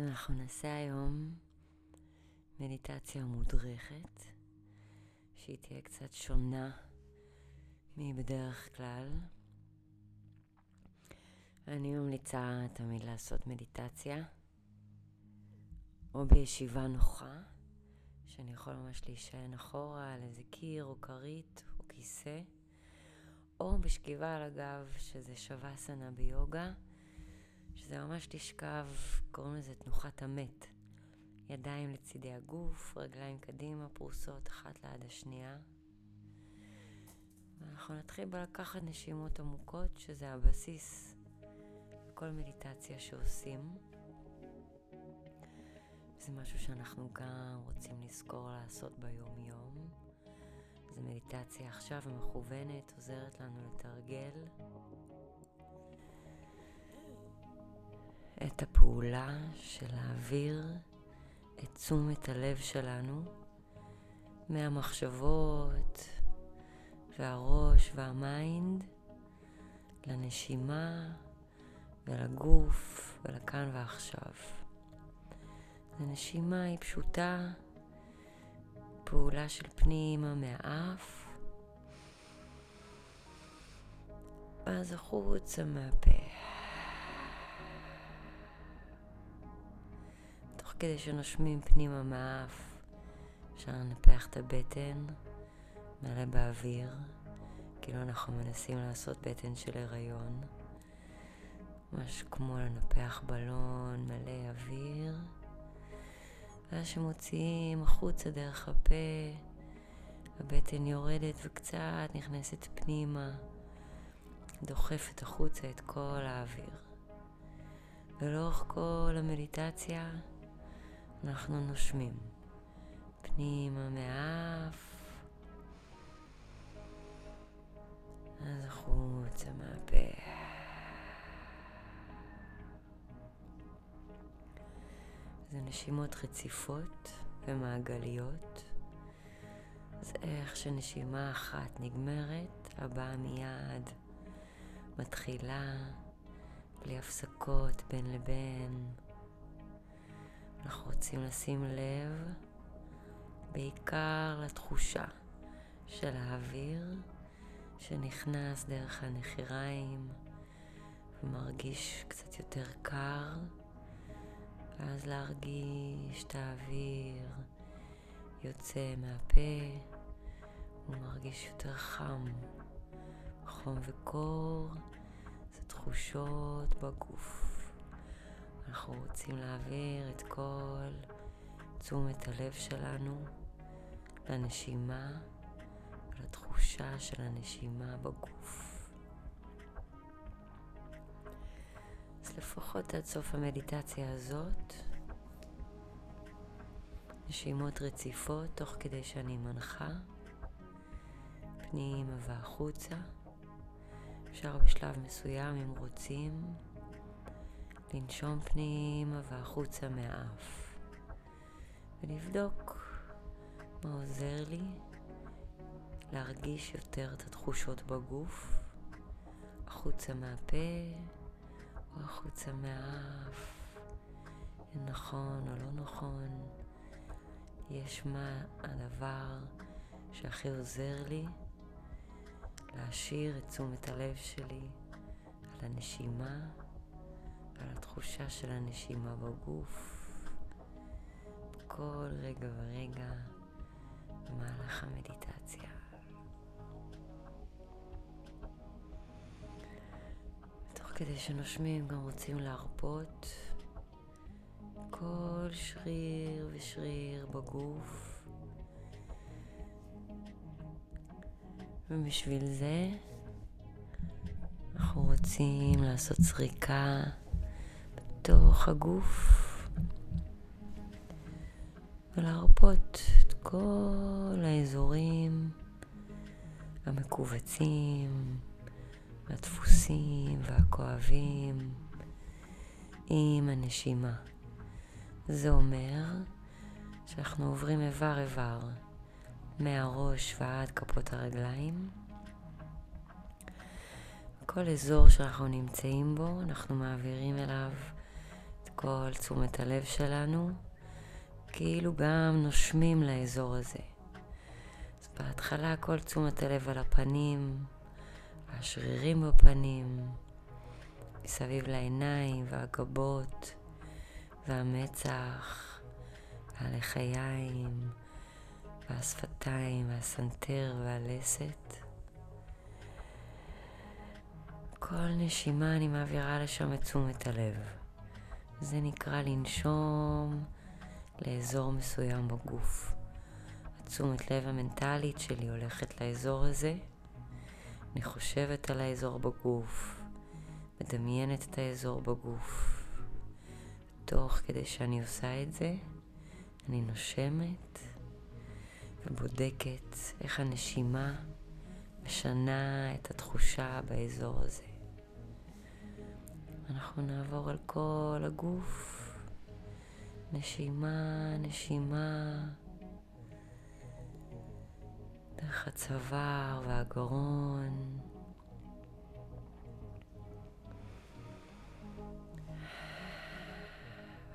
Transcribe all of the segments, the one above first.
אנחנו נעשה היום מדיטציה מודרכת, שהיא תהיה קצת שונה מבדרך כלל. אני ממליצה תמיד לעשות מדיטציה, או בישיבה נוחה, שאני יכול ממש להישען אחורה על איזה קיר או כרית או כיסא, או בשכיבה על הגב, שזה שווסנה ביוגה. שזה ממש תשכב, קוראים לזה תנוחת המת. ידיים לצידי הגוף, רגליים קדימה, פרוסות אחת ליד השנייה. ואנחנו נתחיל בלקחת נשימות עמוקות, שזה הבסיס לכל מדיטציה שעושים. זה משהו שאנחנו גם רוצים לזכור לעשות ביום-יום. זו מדיטציה עכשיו מכוונת, עוזרת לנו לתרגל. את הפעולה של להעביר את תשומת הלב שלנו מהמחשבות והראש והמיינד לנשימה ולגוף ולכאן ועכשיו. הנשימה היא פשוטה, פעולה של פנימה מהאף, ואז החוצה מהפה. כדי שנושמים פנימה מהאף, אפשר לנפח את הבטן, מלא באוויר, כאילו אנחנו מנסים לעשות בטן של הריון. ממש כמו לנפח בלון מלא אוויר. ואז שמוציאים החוצה דרך הפה, הבטן יורדת וקצת נכנסת פנימה, דוחפת החוצה את כל האוויר. ולאורך כל המדיטציה אנחנו נושמים פנימה מהאף, אז החוצה מהפה. זה נשימות רציפות ומעגליות. אז איך שנשימה אחת נגמרת, הבאה מיד מתחילה בלי הפסקות בין לבין. אנחנו רוצים לשים לב בעיקר לתחושה של האוויר שנכנס דרך הנחיריים ומרגיש קצת יותר קר, ואז להרגיש את האוויר יוצא מהפה ומרגיש יותר חם. חום וקור זה תחושות בגוף. אנחנו רוצים להעביר את כל תשומת הלב שלנו לנשימה ולתחושה של הנשימה בגוף. אז לפחות עד סוף המדיטציה הזאת, נשימות רציפות תוך כדי שאני מנחה פנימה והחוצה. אפשר בשלב מסוים, אם רוצים, לנשום פנימה והחוצה מהאף. ולבדוק מה עוזר לי להרגיש יותר את התחושות בגוף, החוצה מהפה או החוצה מהאף, אם נכון או לא נכון, יש מה הדבר שהכי עוזר לי להשאיר את תשומת הלב שלי על הנשימה על התחושה של הנשימה בגוף. בכל רגע ורגע במהלך המדיטציה. תוך כדי שנושמים גם רוצים להרפות. כל שריר ושריר בגוף. ובשביל זה אנחנו רוצים לעשות סריקה בתוך הגוף ולהרפות את כל האזורים המכווצים והדפוסים והכואבים עם הנשימה. זה אומר שאנחנו עוברים איבר איבר מהראש ועד כפות הרגליים. כל אזור שאנחנו נמצאים בו, אנחנו מעבירים אליו כל תשומת הלב שלנו, כאילו גם נושמים לאזור הזה. אז בהתחלה כל תשומת הלב על הפנים, השרירים בפנים, מסביב לעיניים והגבות והמצח והלחיים והשפתיים והסנטר והלסת. כל נשימה אני מעבירה לשם את תשומת הלב. זה נקרא לנשום לאזור מסוים בגוף. התשומת לב המנטלית שלי הולכת לאזור הזה. אני חושבת על האזור בגוף, מדמיינת את האזור בגוף. תוך כדי שאני עושה את זה, אני נושמת ובודקת איך הנשימה משנה את התחושה באזור הזה. אנחנו נעבור על כל הגוף, נשימה, נשימה, דרך הצוואר והגרון.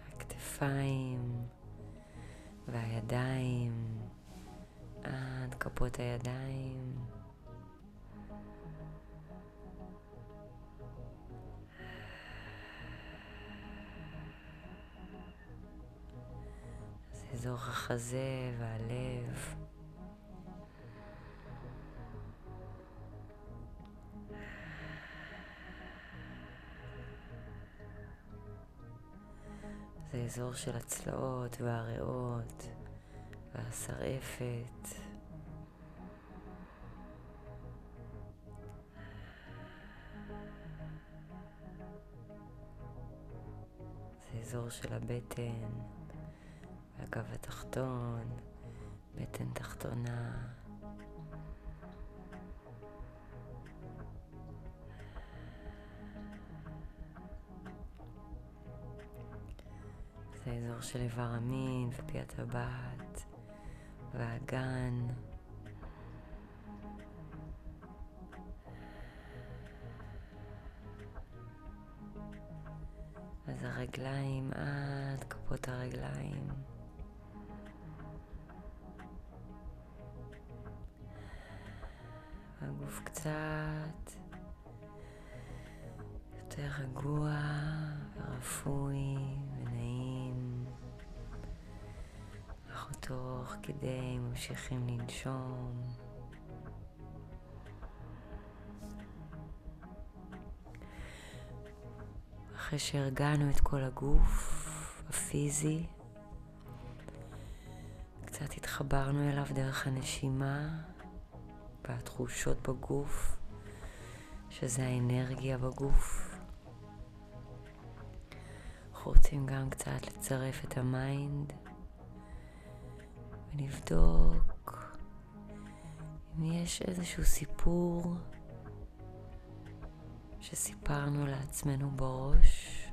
הכתפיים והידיים עד כפות הידיים. אזור החזה והלב. זה אזור של הצלעות והריאות והשרעפת. זה אזור של הבטן. הגב התחתון, בטן תחתונה. זה אזור של איבר המין ופי הטבעת והאגן. אז הרגליים עד כפות הרגליים. קצת יותר רגוע ורפוי ונעים. אנחנו תוך כדי ממשיכים לנשום. אחרי שהרגענו את כל הגוף הפיזי, קצת התחברנו אליו דרך הנשימה. והתחושות בגוף, שזה האנרגיה בגוף. אנחנו רוצים גם קצת לצרף את ה mind ולבדוק אם יש איזשהו סיפור שסיפרנו לעצמנו בראש,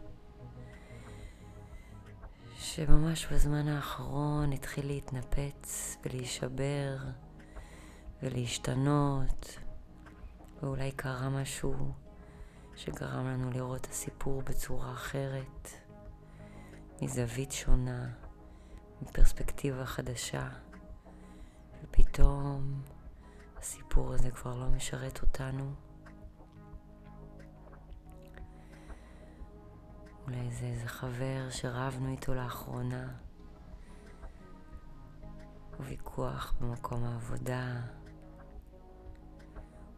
שממש בזמן האחרון התחיל להתנפץ ולהישבר. ולהשתנות, ואולי קרה משהו שגרם לנו לראות את הסיפור בצורה אחרת, מזווית שונה, מפרספקטיבה חדשה, ופתאום הסיפור הזה כבר לא משרת אותנו. אולי זה איזה חבר שרבנו איתו לאחרונה, או ויכוח במקום העבודה.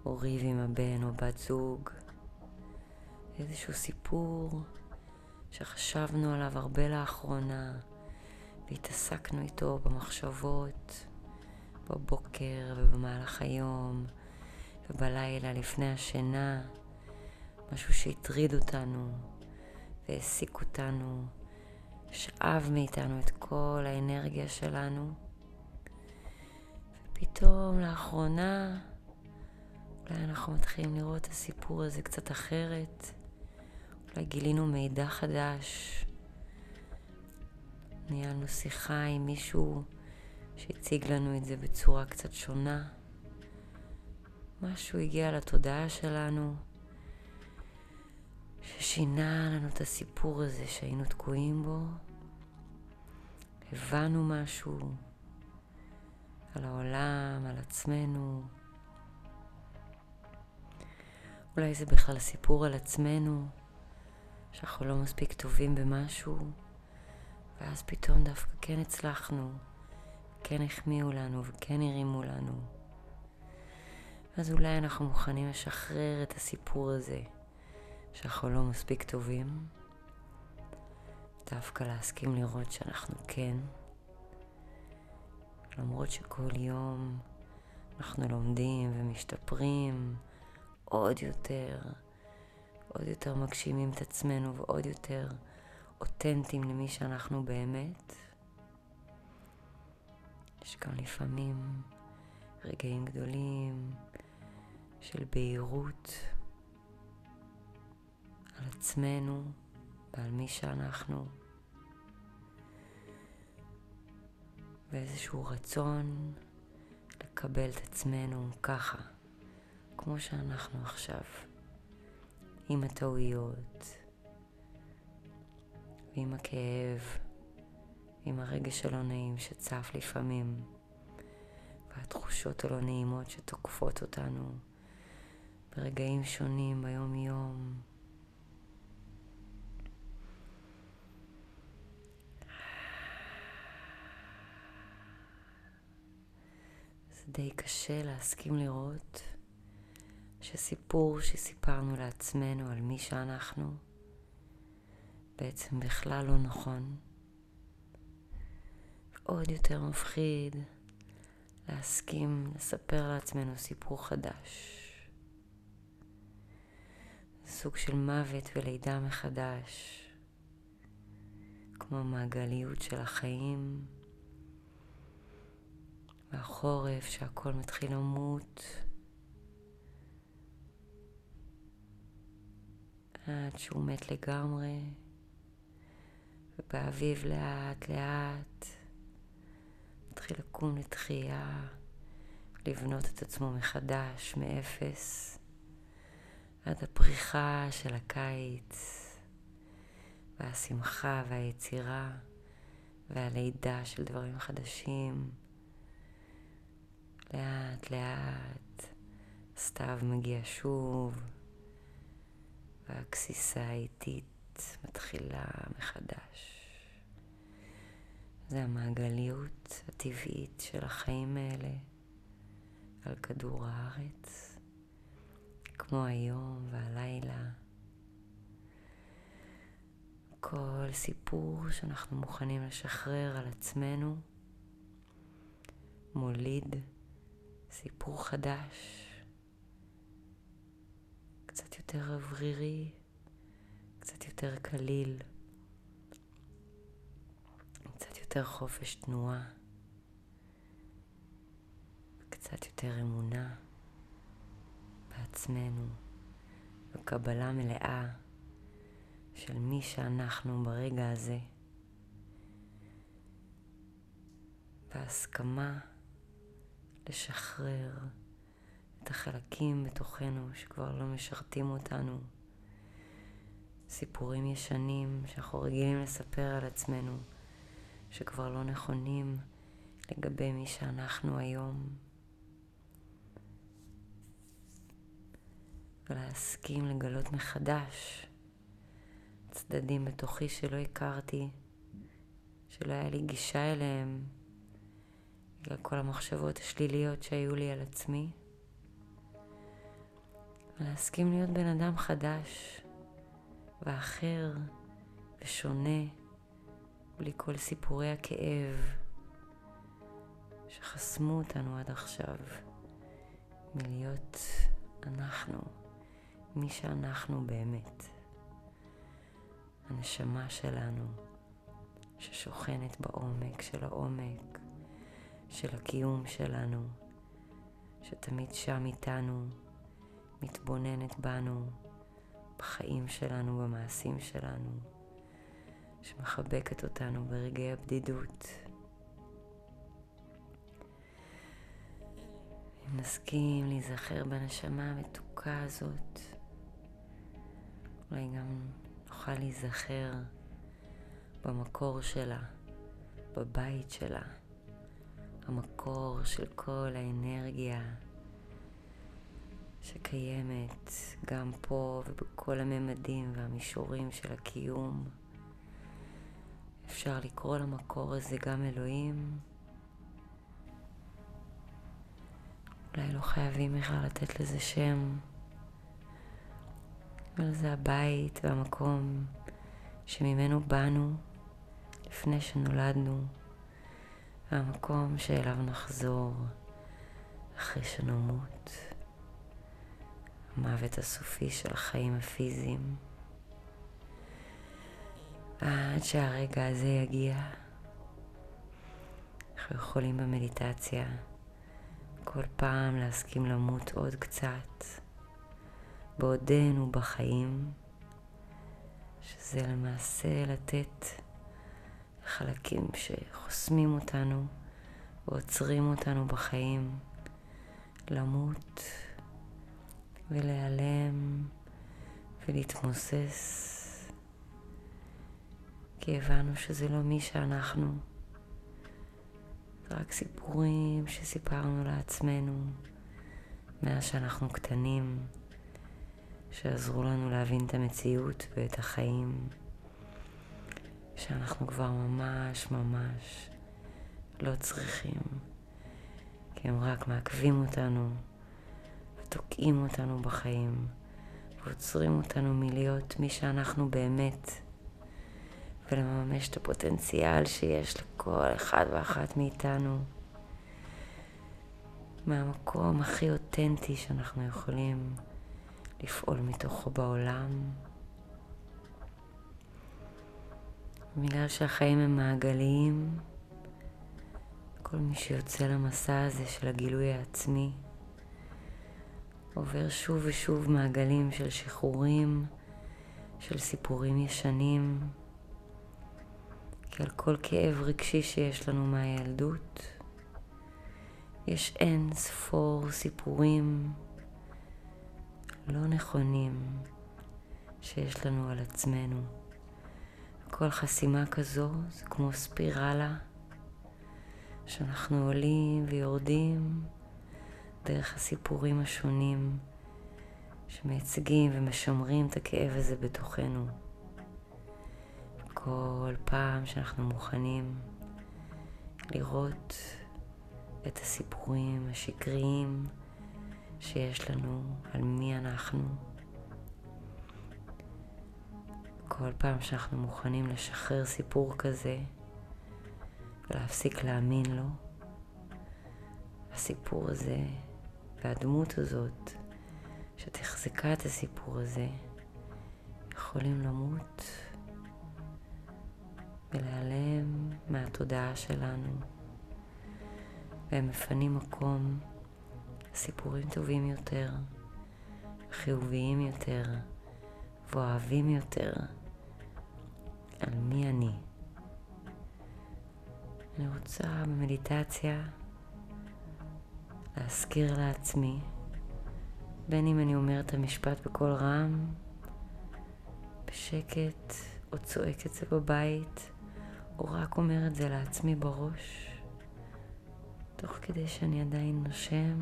או ריב עם הבן או בת זוג, איזשהו סיפור שחשבנו עליו הרבה לאחרונה והתעסקנו איתו במחשבות, בבוקר ובמהלך היום ובלילה לפני השינה, משהו שהטריד אותנו והעסיק אותנו, שאב מאיתנו את כל האנרגיה שלנו. ופתאום לאחרונה אולי אנחנו מתחילים לראות את הסיפור הזה קצת אחרת. אולי גילינו מידע חדש. ניהלנו שיחה עם מישהו שהציג לנו את זה בצורה קצת שונה. משהו הגיע לתודעה שלנו, ששינה לנו את הסיפור הזה שהיינו תקועים בו. הבנו משהו על העולם, על עצמנו. אולי זה בכלל סיפור על עצמנו, שאנחנו לא מספיק טובים במשהו, ואז פתאום דווקא כן הצלחנו, כן החמיאו לנו וכן הרימו לנו. אז אולי אנחנו מוכנים לשחרר את הסיפור הזה, שאנחנו לא מספיק טובים, דווקא להסכים לראות שאנחנו כן, למרות שכל יום אנחנו לומדים ומשתפרים עוד יותר, עוד יותר מגשימים את עצמנו ועוד יותר אותנטיים למי שאנחנו באמת. יש גם לפעמים רגעים גדולים של בהירות על עצמנו ועל מי שאנחנו, ואיזשהו רצון לקבל את עצמנו ככה, כמו שאנחנו עכשיו, עם הטעויות, ועם הכאב, ועם הרגש הלא נעים שצף לפעמים, והתחושות הלא נעימות שתוקפות אותנו ברגעים שונים ביום-יום. זה די קשה להסכים לראות שסיפור שסיפרנו לעצמנו על מי שאנחנו בעצם בכלל לא נכון. עוד יותר מפחיד להסכים לספר לעצמנו סיפור חדש. סוג של מוות ולידה מחדש, כמו המעגליות של החיים, והחורף שהכל מתחיל למות, עד שהוא מת לגמרי, ובאביב לאט לאט מתחיל לקום לתחייה, לבנות את עצמו מחדש, מאפס. עד הפריחה של הקיץ, והשמחה והיצירה, והלידה של דברים חדשים. לאט לאט הסתיו מגיע שוב, והגסיסה האיטית מתחילה מחדש. זה המעגליות הטבעית של החיים האלה על כדור הארץ. כמו היום והלילה. כל סיפור שאנחנו מוכנים לשחרר על עצמנו מוליד סיפור חדש, קצת יותר אוורירי, קצת יותר קליל, קצת יותר חופש תנועה, קצת יותר אמונה. עצמנו וקבלה מלאה של מי שאנחנו ברגע הזה והסכמה לשחרר את החלקים בתוכנו שכבר לא משרתים אותנו. סיפורים ישנים שאנחנו רגילים לספר על עצמנו, שכבר לא נכונים לגבי מי שאנחנו היום. ולהסכים לגלות מחדש צדדים בתוכי שלא הכרתי, שלא היה לי גישה אליהם בגלל כל המחשבות השליליות שהיו לי על עצמי. ולהסכים להיות בן אדם חדש ואחר ושונה, בלי כל סיפורי הכאב שחסמו אותנו עד עכשיו מלהיות אנחנו. מי שאנחנו באמת. הנשמה שלנו ששוכנת בעומק של העומק של הקיום שלנו, שתמיד שם איתנו, מתבוננת בנו, בחיים שלנו, במעשים שלנו, שמחבקת אותנו ברגעי הבדידות. אם נסכים להיזכר בנשמה המתוקה הזאת, אולי גם נוכל להיזכר במקור שלה, בבית שלה, המקור של כל האנרגיה שקיימת גם פה ובכל הממדים והמישורים של הקיום. אפשר לקרוא למקור הזה גם אלוהים. אולי לא חייבים בכלל לתת לזה שם, אבל זה הבית והמקום שממנו באנו לפני שנולדנו, והמקום שאליו נחזור אחרי שנמות. המוות הסופי של החיים הפיזיים. עד שהרגע הזה יגיע, אנחנו יכולים במדיטציה כל פעם להסכים למות עוד קצת, בעודנו בחיים, שזה למעשה לתת חלקים שחוסמים אותנו ועוצרים אותנו בחיים, למות ולהיעלם ולהתמוסס, כי הבנו שזה לא מי שאנחנו. זה רק סיפורים שסיפרנו לעצמנו מאז שאנחנו קטנים, שעזרו לנו להבין את המציאות ואת החיים, שאנחנו כבר ממש ממש לא צריכים, כי הם רק מעכבים אותנו. תוקעים אותנו בחיים ועוצרים אותנו מלהיות מי שאנחנו באמת ולממש את הפוטנציאל שיש לכל אחד ואחת מאיתנו מהמקום הכי אותנטי שאנחנו יכולים לפעול מתוכו בעולם. בגלל שהחיים הם מעגליים, כל מי שיוצא למסע הזה של הגילוי העצמי עובר שוב ושוב מעגלים של שחרורים, של סיפורים ישנים, כי על כל כאב רגשי שיש לנו מהילדות, יש אין ספור סיפורים לא נכונים שיש לנו על עצמנו. כל חסימה כזו זה כמו ספירלה שאנחנו עולים ויורדים דרך הסיפורים השונים שמייצגים ומשמרים את הכאב הזה בתוכנו. כל פעם שאנחנו מוכנים לראות את הסיפורים השקריים שיש לנו על מי אנחנו, כל פעם שאנחנו מוכנים לשחרר סיפור כזה ולהפסיק להאמין לו, הסיפור הזה והדמות הזאת שתחזקה את הסיפור הזה יכולים למות ולהיעלם מהתודעה שלנו והם מפנים מקום לסיפורים טובים יותר, חיוביים יותר ואוהבים יותר על מי אני. אני רוצה במדיטציה להזכיר לעצמי, בין אם אני אומרת את המשפט בקול רם, בשקט, או צועק את זה בבית, או רק אומר את זה לעצמי בראש, תוך כדי שאני עדיין נושם.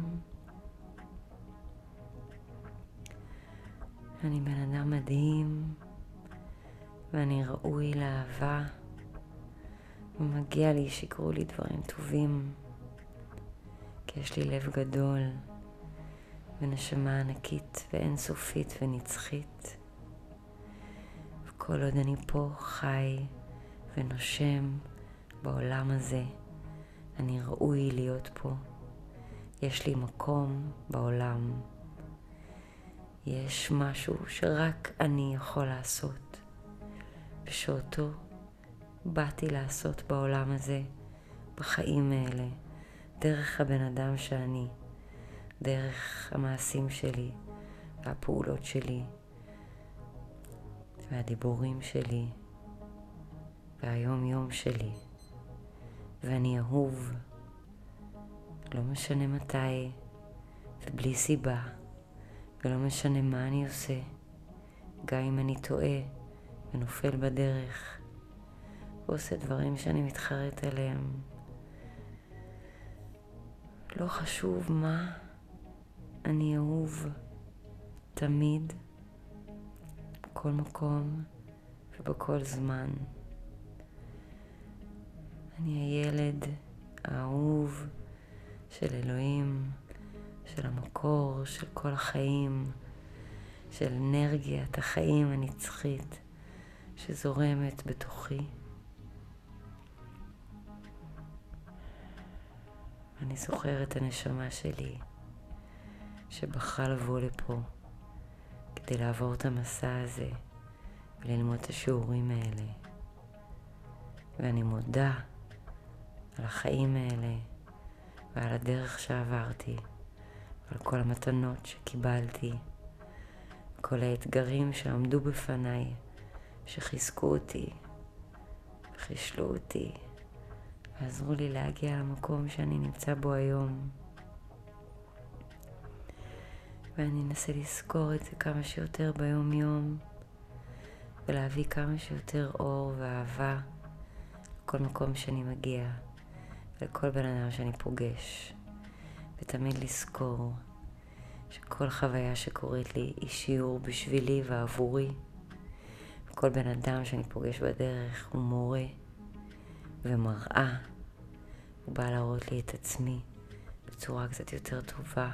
אני בן אדם מדהים, ואני ראוי לאהבה, ומגיע לי שיקרו לי דברים טובים. כי יש לי לב גדול ונשמה ענקית ואינסופית ונצחית. וכל עוד אני פה חי ונושם בעולם הזה, אני ראוי להיות פה. יש לי מקום בעולם. יש משהו שרק אני יכול לעשות, ושאותו באתי לעשות בעולם הזה, בחיים האלה. דרך הבן אדם שאני, דרך המעשים שלי והפעולות שלי והדיבורים שלי והיום יום שלי ואני אהוב לא משנה מתי ובלי סיבה ולא משנה מה אני עושה גם אם אני טועה ונופל בדרך, ועושה דברים שאני מתחרט עליהם. לא חשוב מה, אני אהוב תמיד, בכל מקום ובכל זמן. אני הילד האהוב של אלוהים, של המקור, של כל החיים, של אנרגיית החיים הנצחית שזורמת בתוכי. אני זוכר את הנשמה שלי שבחרה לבוא לפה כדי לעבור את המסע הזה וללמוד את השיעורים האלה. ואני מודה על החיים האלה ועל הדרך שעברתי ועל כל המתנות שקיבלתי, כל האתגרים שעמדו בפניי, שחיזקו אותי, חישלו אותי. ועזרו לי להגיע למקום שאני נמצא בו היום. ואני אנסה לזכור את זה כמה שיותר ביום יום, ולהביא כמה שיותר אור ואהבה לכל מקום שאני מגיע, לכל בן אדם שאני פוגש, ותמיד לזכור שכל חוויה שקורית לי היא שיעור בשבילי ועבורי. וכל בן אדם שאני פוגש בדרך הוא מורה ומראה הוא בא להראות לי את עצמי בצורה קצת יותר טובה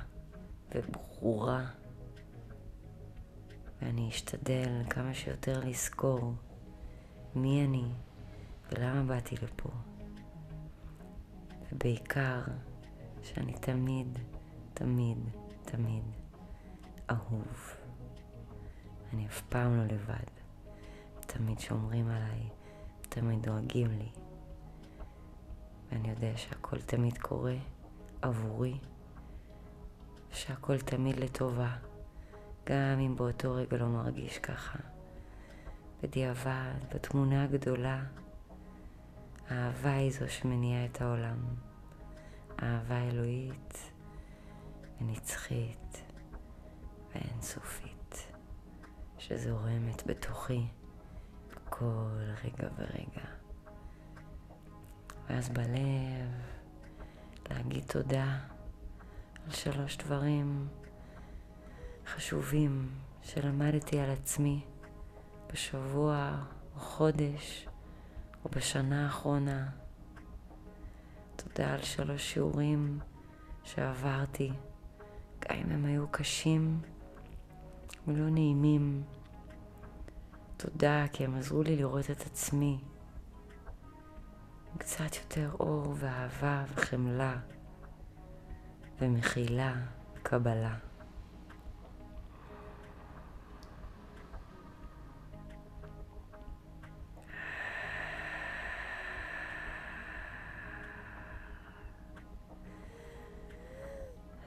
וברורה. ואני אשתדל כמה שיותר לזכור מי אני ולמה באתי לפה. ובעיקר שאני תמיד, תמיד, תמיד אהוב. אני אף פעם לא לבד. תמיד שומרים עליי, תמיד דואגים לי. ואני יודע שהכל תמיד קורה עבורי, שהכל תמיד לטובה, גם אם באותו רגע לא מרגיש ככה. בדיעבד, בתמונה הגדולה, האהבה היא זו שמניעה את העולם. אהבה אלוהית ונצחית ואינסופית, שזורמת בתוכי כל רגע ורגע. ואז בלב להגיד תודה על שלוש דברים חשובים שלמדתי על עצמי בשבוע או חודש או בשנה האחרונה. תודה על שלוש שיעורים שעברתי, גם אם הם היו קשים ולא נעימים. תודה כי הם עזרו לי לראות את עצמי קצת יותר אור ואהבה וחמלה ומחילה וקבלה.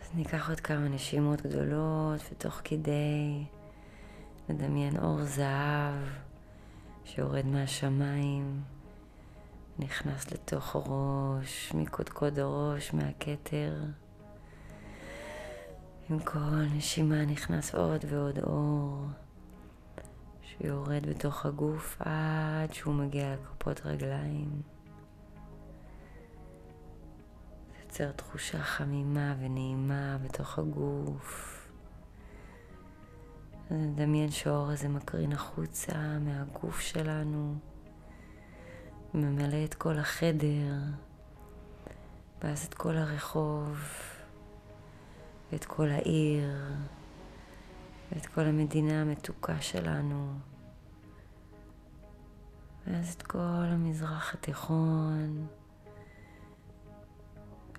אז ניקח עוד כמה נשימות גדולות ותוך כדי נדמיין אור זהב שיורד מהשמיים. נכנס לתוך הראש, מקודקוד הראש, מהכתר. עם כל נשימה נכנס עוד ועוד אור, שיורד בתוך הגוף עד שהוא מגיע לכפות רגליים. יוצר תחושה חמימה ונעימה בתוך הגוף. נדמיין שהאור הזה מקרין החוצה מהגוף שלנו. ממלא את כל החדר, ואז את כל הרחוב, ואת כל העיר, ואת כל המדינה המתוקה שלנו, ואז את כל המזרח התיכון.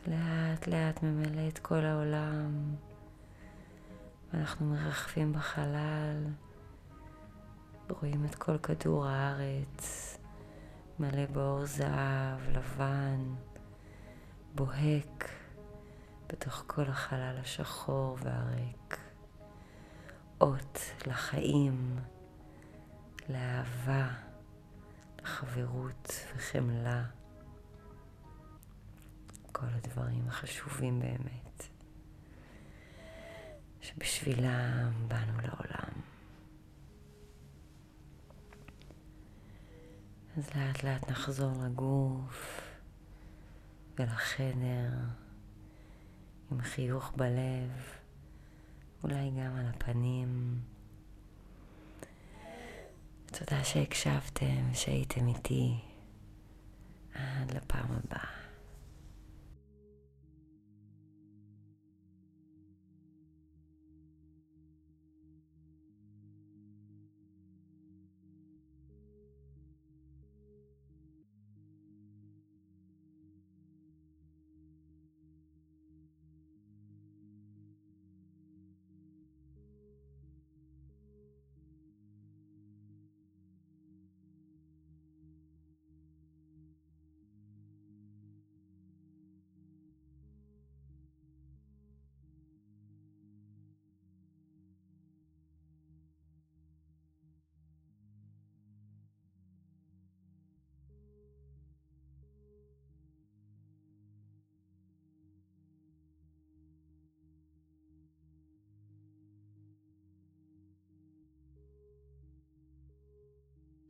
לאט לאט ממלא את כל העולם, ואנחנו מרחפים בחלל, רואים את כל כדור הארץ. מלא באור זהב, לבן, בוהק בתוך כל החלל השחור והריק. אות לחיים, לאהבה, לחברות וחמלה. כל הדברים החשובים באמת, שבשבילם באנו לעולם. אז לאט לאט נחזור לגוף ולחדר עם חיוך בלב, אולי גם על הפנים. תודה שהקשבתם, שהייתם איתי. עד לפעם הבאה.